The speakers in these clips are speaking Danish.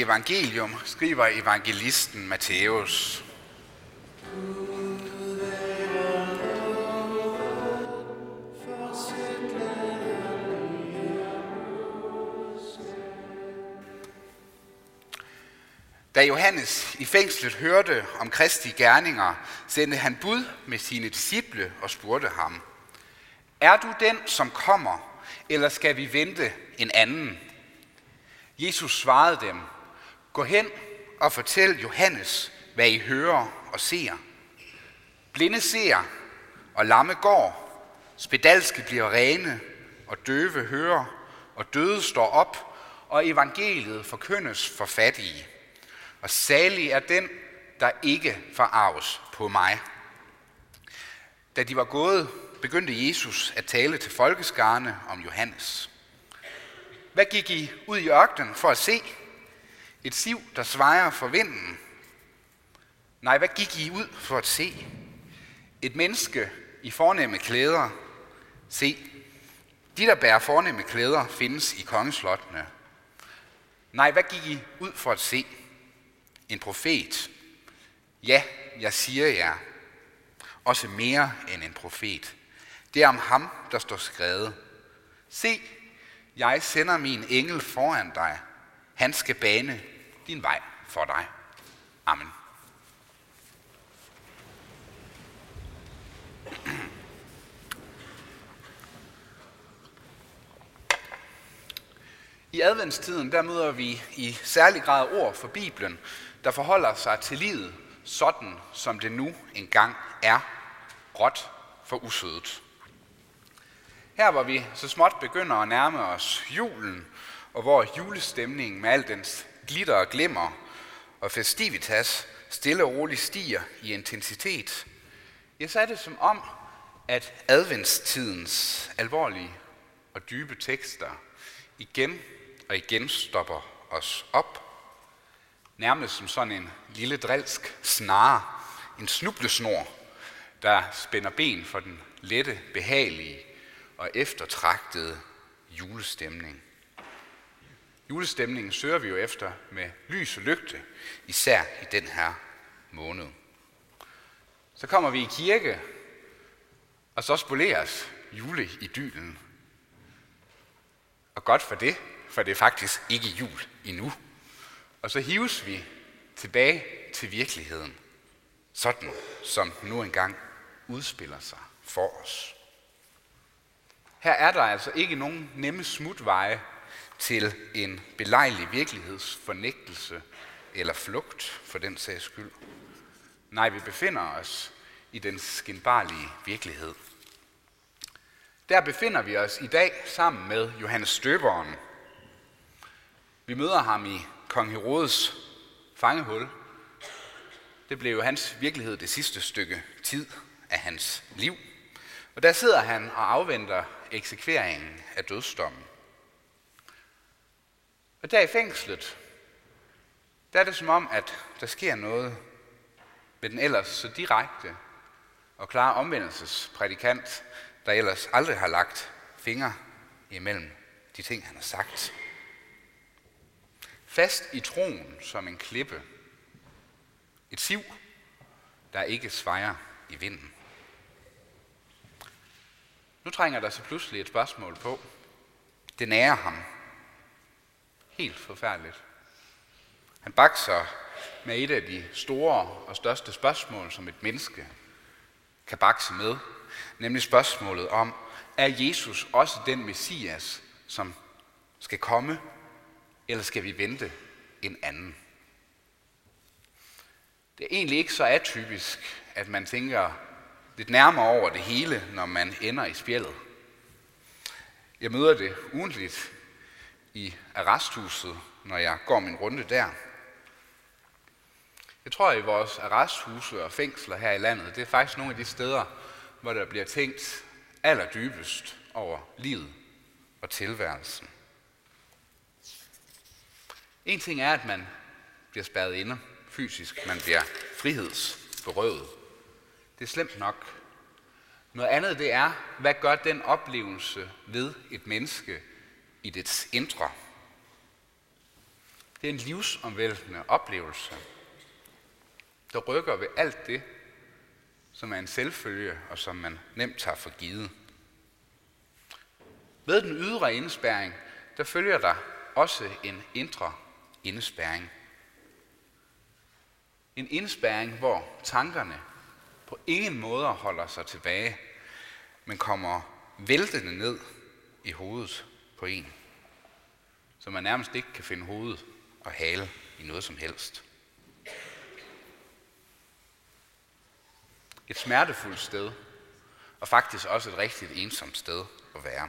evangelium skriver evangelisten Matthæus. Da Johannes i fængslet hørte om Kristi gerninger, sendte han bud med sine disciple og spurgte ham, Er du den, som kommer, eller skal vi vente en anden? Jesus svarede dem, Gå hen og fortæl Johannes, hvad I hører og ser. Blinde ser, og lamme går, spedalske bliver rene, og døve hører, og døde står op, og evangeliet forkyndes for fattige. Og salig er den, der ikke forarves på mig. Da de var gået, begyndte Jesus at tale til folkeskarne om Johannes. Hvad gik I ud i ørkenen for at se? Et siv, der svejer for vinden. Nej, hvad gik I ud for at se? Et menneske i fornemme klæder. Se, de, der bærer fornemme klæder, findes i kongeslottene. Nej, hvad gik I ud for at se? En profet. Ja, jeg siger jer. Også mere end en profet. Det er om ham, der står skrevet. Se, jeg sender min engel foran dig. Han skal bane din vej for dig. Amen. I adventstiden der møder vi i særlig grad ord for Bibelen, der forholder sig til livet sådan, som det nu engang er, råt for usødet. Her hvor vi så småt begynder at nærme os julen, og hvor julestemningen med al dens glitter og glimmer og festivitas stille og roligt stiger i intensitet, ja, så er det som om, at adventstidens alvorlige og dybe tekster igen og igen stopper os op, nærmest som sådan en lille drilsk snare, en snublesnor, der spænder ben for den lette, behagelige og eftertragtede julestemning. Julestemningen søger vi jo efter med lys og lygte, især i den her måned. Så kommer vi i kirke, og så spoleres juleidylen. Og godt for det, for det er faktisk ikke jul endnu. Og så hives vi tilbage til virkeligheden, sådan som den nu engang udspiller sig for os. Her er der altså ikke nogen nemme smutveje til en belejlig virkelighedsfornægtelse eller flugt for den sags skyld. Nej, vi befinder os i den skinbarlige virkelighed. Der befinder vi os i dag sammen med Johannes Støberen. Vi møder ham i kong Herodes fangehul. Det blev jo hans virkelighed det sidste stykke tid af hans liv. Og der sidder han og afventer eksekveringen af dødsdommen. Og der i fængslet, der er det som om, at der sker noget med den ellers så direkte og klare omvendelsesprædikant, der ellers aldrig har lagt fingre imellem de ting, han har sagt. Fast i troen som en klippe. Et siv, der ikke svejer i vinden. Nu trænger der så pludselig et spørgsmål på. Det nærer ham. Helt forfærdeligt. Han bakser med et af de store og største spørgsmål, som et menneske kan bakse med, nemlig spørgsmålet om, er Jesus også den Messias, som skal komme, eller skal vi vente en anden? Det er egentlig ikke så atypisk, at man tænker lidt nærmere over det hele, når man ender i spjældet. Jeg møder det ugentligt i arresthuset, når jeg går min runde der. Jeg tror, at i vores arresthuse og fængsler her i landet, det er faktisk nogle af de steder, hvor der bliver tænkt allerdybest over livet og tilværelsen. En ting er, at man bliver spærret inde fysisk, man bliver frihedsberøvet. Det er slemt nok. Noget andet det er, hvad gør den oplevelse ved et menneske i dets indre? Det er en livsomvæltende oplevelse, der rykker ved alt det, som er en selvfølge og som man nemt tager for givet. Ved den ydre indespærring, der følger der også en indre indespærring. En indespærring, hvor tankerne på ingen måde holder sig tilbage, men kommer væltende ned i hovedet på en, så man nærmest ikke kan finde hovedet og hale i noget som helst. Et smertefuldt sted, og faktisk også et rigtig ensomt sted at være.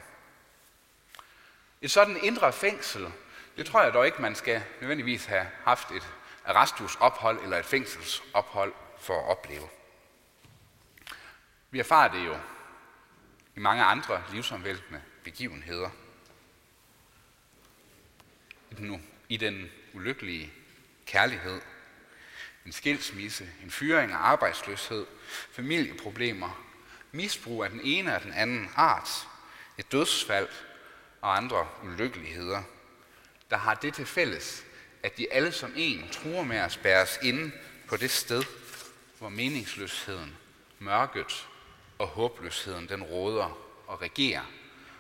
Et sådan indre fængsel, det tror jeg dog ikke, man skal nødvendigvis have haft et arresthusophold eller et fængselsophold for at opleve. Vi erfarer det jo i mange andre livsomvæltende begivenheder. I den, I den ulykkelige kærlighed, en skilsmisse, en fyring af arbejdsløshed, familieproblemer, misbrug af den ene og den anden art, et dødsfald og andre ulykkeligheder, der har det til fælles, at de alle som en truer med at spærre inde på det sted, hvor meningsløsheden, mørket og håbløsheden den råder og regerer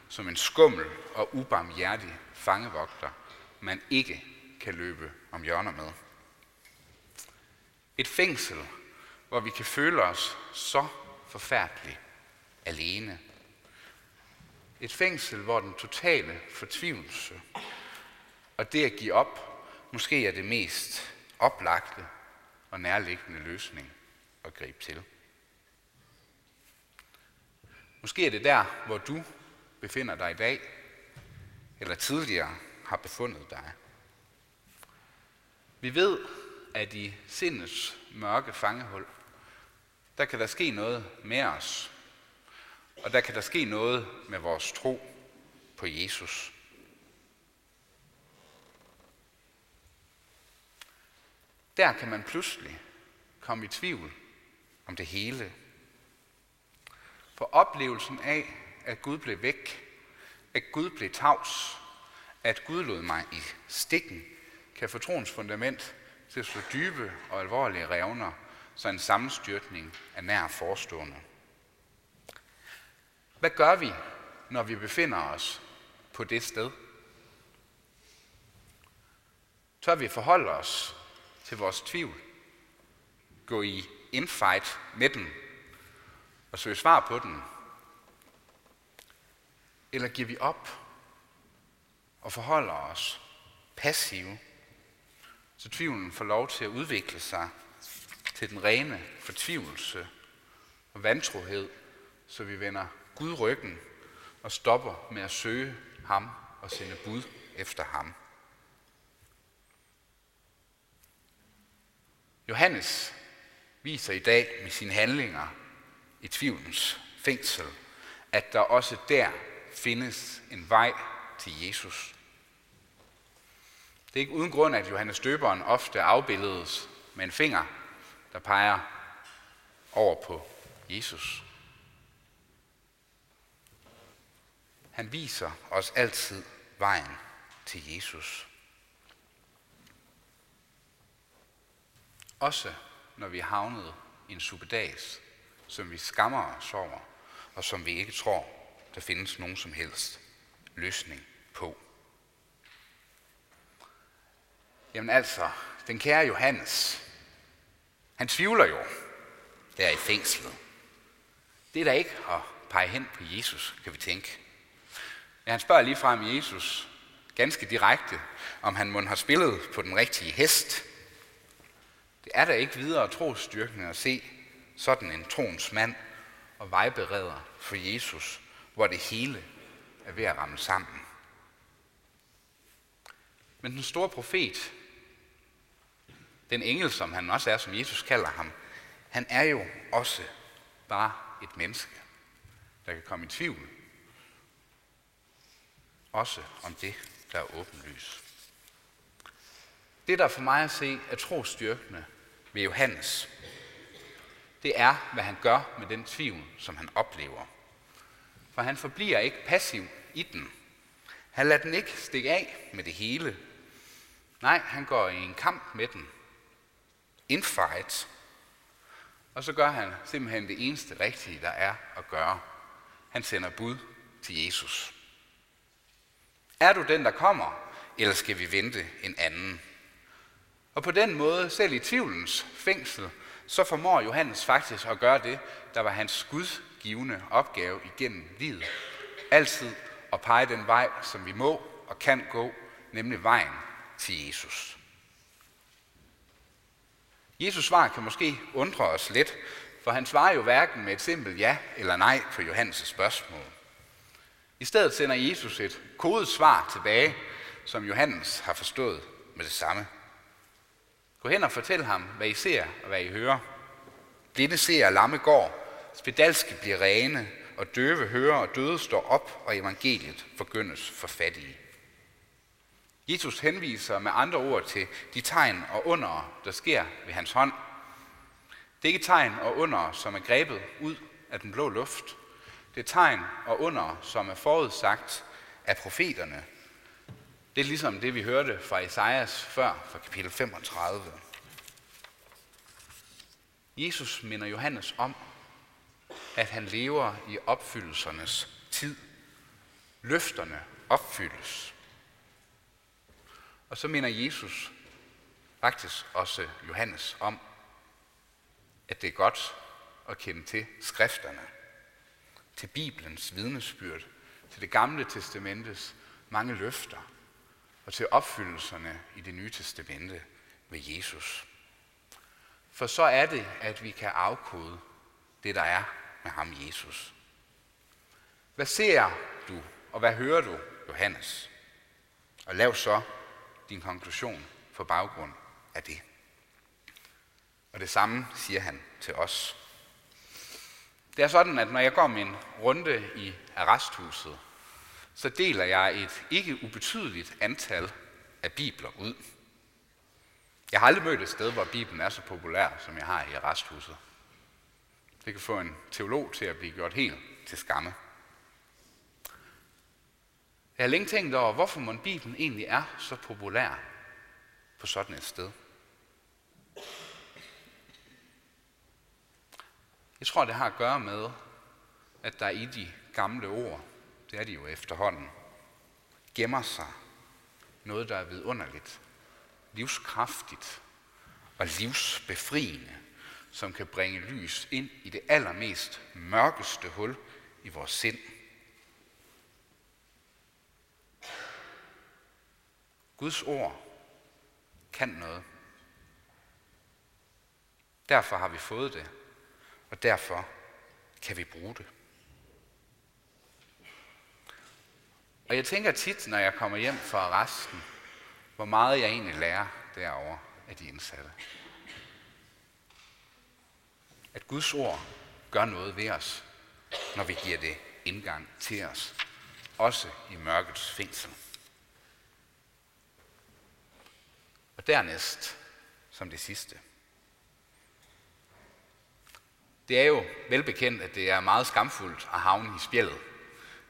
som en skummel og ubarmhjertig fangevogter, man ikke kan løbe om hjørner med. Et fængsel, hvor vi kan føle os så forfærdeligt alene. Et fængsel, hvor den totale fortvivlelse og det at give op måske er det mest oplagte og nærliggende løsning at gribe til. Måske er det der, hvor du befinder dig i dag, eller tidligere har befundet dig. Vi ved, at i sindets mørke fangehul, der kan der ske noget med os, og der kan der ske noget med vores tro på Jesus. Der kan man pludselig komme i tvivl om det hele. For oplevelsen af, at Gud blev væk, at Gud blev tavs, at Gud lod mig i stikken, kan få troens fundament til at slå dybe og alvorlige revner, så en sammenstyrtning er nær forestående. Hvad gør vi, når vi befinder os på det sted? Tør vi forholde os til vores tvivl? Gå i infight med den og søge svar på den? Eller giver vi op og forholder os passive, så tvivlen får lov til at udvikle sig til den rene fortvivlelse og vantrohed, så vi vender Gud ryggen og stopper med at søge ham og sende bud efter ham. Johannes viser i dag med sine handlinger i tvivlens fængsel, at der også der findes en vej til Jesus. Det er ikke uden grund, at Johannes Døberen ofte afbildes med en finger, der peger over på Jesus. Han viser os altid vejen til Jesus. Også når vi er havnet i en superdags, som vi skammer os over, og som vi ikke tror, der findes nogen som helst løsning på. Jamen altså, den kære Johannes, han tvivler jo der i fængslet. Det er da ikke at pege hen på Jesus, kan vi tænke. Ja, han spørger lige frem Jesus ganske direkte, om han må har spillet på den rigtige hest. Det er da ikke videre trosstyrkende at se sådan en troens mand og vejbereder for Jesus, hvor det hele er ved at ramme sammen. Men den store profet, den engel, som han også er, som Jesus kalder ham, han er jo også bare et menneske, der kan komme i tvivl. Også om det, der er åbenlyst. Det, der for mig at se er trostyrkende ved Johannes, det er, hvad han gør med den tvivl, som han oplever. For han forbliver ikke passiv i den. Han lader den ikke stikke af med det hele. Nej, han går i en kamp med den infight. Og så gør han simpelthen det eneste rigtige, der er at gøre. Han sender bud til Jesus. Er du den, der kommer, eller skal vi vente en anden? Og på den måde, selv i tvivlens fængsel, så formår Johannes faktisk at gøre det, der var hans gudgivende opgave igennem livet. Altid at pege den vej, som vi må og kan gå, nemlig vejen til Jesus. Jesus svar kan måske undre os lidt, for han svarer jo hverken med et simpelt ja eller nej på Johannes' spørgsmål. I stedet sender Jesus et kodet svar tilbage, som Johannes har forstået med det samme. Gå hen og fortæl ham, hvad I ser og hvad I hører. Blinde ser, lamme går, spedalske bliver rene, og døve hører og døde står op, og evangeliet forgyndes for fattige. Jesus henviser med andre ord til de tegn og under, der sker ved hans hånd. Det er ikke tegn og under, som er grebet ud af den blå luft. Det er tegn og under, som er forudsagt af profeterne. Det er ligesom det, vi hørte fra Esajas før, fra kapitel 35. Jesus minder Johannes om, at han lever i opfyldelsernes tid. Løfterne opfyldes. Og så minder Jesus faktisk også Johannes om, at det er godt at kende til skrifterne, til Bibelens vidnesbyrd, til det gamle testamentes mange løfter og til opfyldelserne i det nye testamente med Jesus. For så er det, at vi kan afkode det, der er med ham, Jesus. Hvad ser du, og hvad hører du, Johannes? Og lav så din konklusion på baggrund af det. Og det samme siger han til os. Det er sådan, at når jeg går min runde i arresthuset, så deler jeg et ikke ubetydeligt antal af bibler ud. Jeg har aldrig mødt et sted, hvor Bibelen er så populær, som jeg har i arresthuset. Det kan få en teolog til at blive gjort helt til skamme. Jeg har længe tænkt over, hvorfor man Bibelen egentlig er så populær på sådan et sted. Jeg tror, det har at gøre med, at der i de gamle ord, det er de jo efterhånden, gemmer sig noget, der er vidunderligt, livskraftigt og livsbefriende, som kan bringe lys ind i det allermest mørkeste hul i vores sind. Guds ord kan noget. Derfor har vi fået det, og derfor kan vi bruge det. Og jeg tænker tit, når jeg kommer hjem fra resten, hvor meget jeg egentlig lærer derover af de indsatte. At Guds ord gør noget ved os, når vi giver det indgang til os, også i mørkets fængsel. Og dernæst, som det sidste. Det er jo velbekendt, at det er meget skamfuldt at havne i spjældet.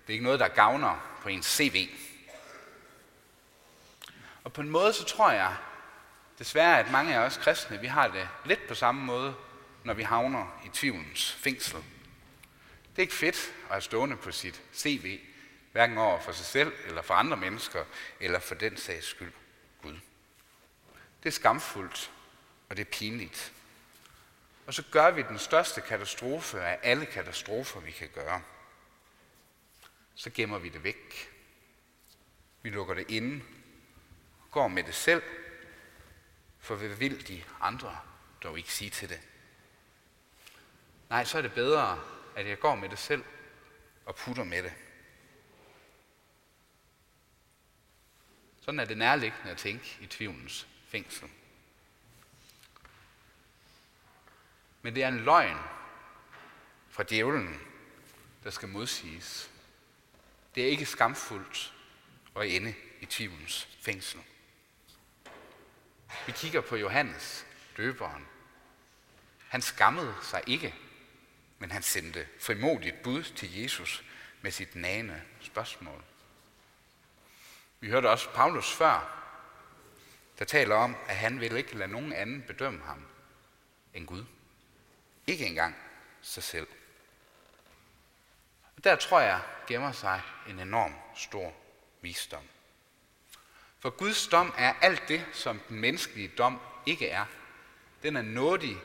Det er ikke noget, der gavner på ens CV. Og på en måde, så tror jeg desværre, at mange af os kristne, vi har det lidt på samme måde, når vi havner i tvivlens fængsel. Det er ikke fedt at have stående på sit CV, hverken over for sig selv, eller for andre mennesker, eller for den sags skyld Gud. Det er skamfuldt, og det er pinligt. Og så gør vi den største katastrofe af alle katastrofer, vi kan gøre. Så gemmer vi det væk. Vi lukker det inde, går med det selv, for hvad vil de andre dog ikke sige til det? Nej, så er det bedre, at jeg går med det selv og putter med det. Sådan er det nærliggende at tænke i tvivlens fængsel. Men det er en løgn fra djævlen, der skal modsiges. Det er ikke skamfuldt at ende i tvivlens fængsel. Vi kigger på Johannes, døberen. Han skammede sig ikke, men han sendte frimodigt bud til Jesus med sit nane spørgsmål. Vi hørte også Paulus før der taler om, at han vil ikke lade nogen anden bedømme ham end Gud. Ikke engang sig selv. Og der tror jeg gemmer sig en enorm stor visdom. For Guds dom er alt det, som den menneskelige dom ikke er. Den er nådig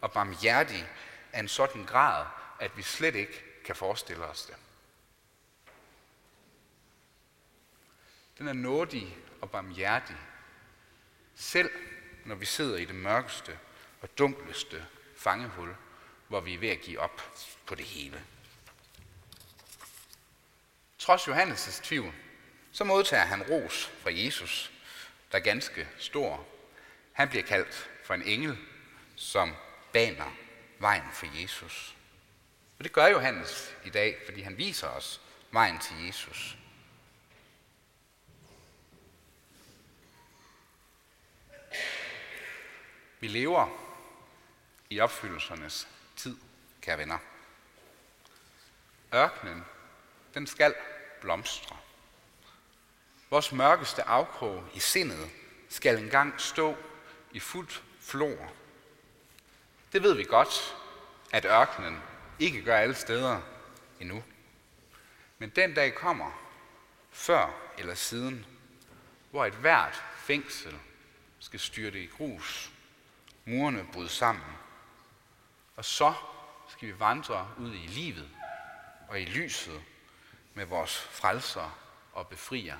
og barmhjertig af en sådan grad, at vi slet ikke kan forestille os det. Den er nådig og barmhjertig, selv når vi sidder i det mørkeste og dunkleste fangehul, hvor vi er ved at give op på det hele. Trods Johannes' tvivl, så modtager han ros fra Jesus, der er ganske stor. Han bliver kaldt for en engel, som baner vejen for Jesus. Og det gør Johannes i dag, fordi han viser os vejen til Jesus. Vi lever i opfyldelsernes tid, kære venner. Ørkenen, den skal blomstre. Vores mørkeste afkrog i sindet skal engang stå i fuldt flor. Det ved vi godt, at ørkenen ikke gør alle steder endnu. Men den dag kommer, før eller siden, hvor et hvert fængsel skal styrte i grus, murene bryder sammen, og så skal vi vandre ud i livet og i lyset med vores frelser og befrier,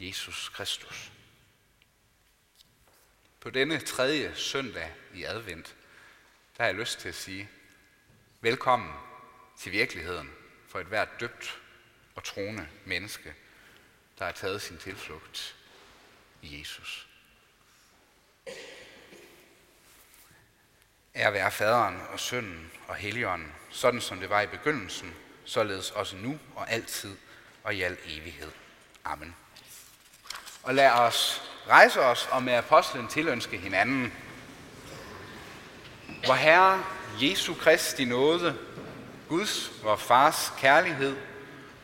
Jesus Kristus. På denne tredje søndag i advent, der har jeg lyst til at sige, velkommen til virkeligheden for et hvert døbt og troende menneske, der har taget sin tilflugt i Jesus. Er at være faderen og sønnen og helligånden, sådan som det var i begyndelsen, således også nu og altid og i al evighed. Amen. Og lad os rejse os og med apostlen tilønske hinanden. Hvor Herre Jesu Kristi nåde, Guds, vor Fars kærlighed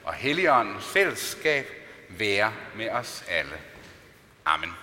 og Helligåndens fællesskab være med os alle. Amen.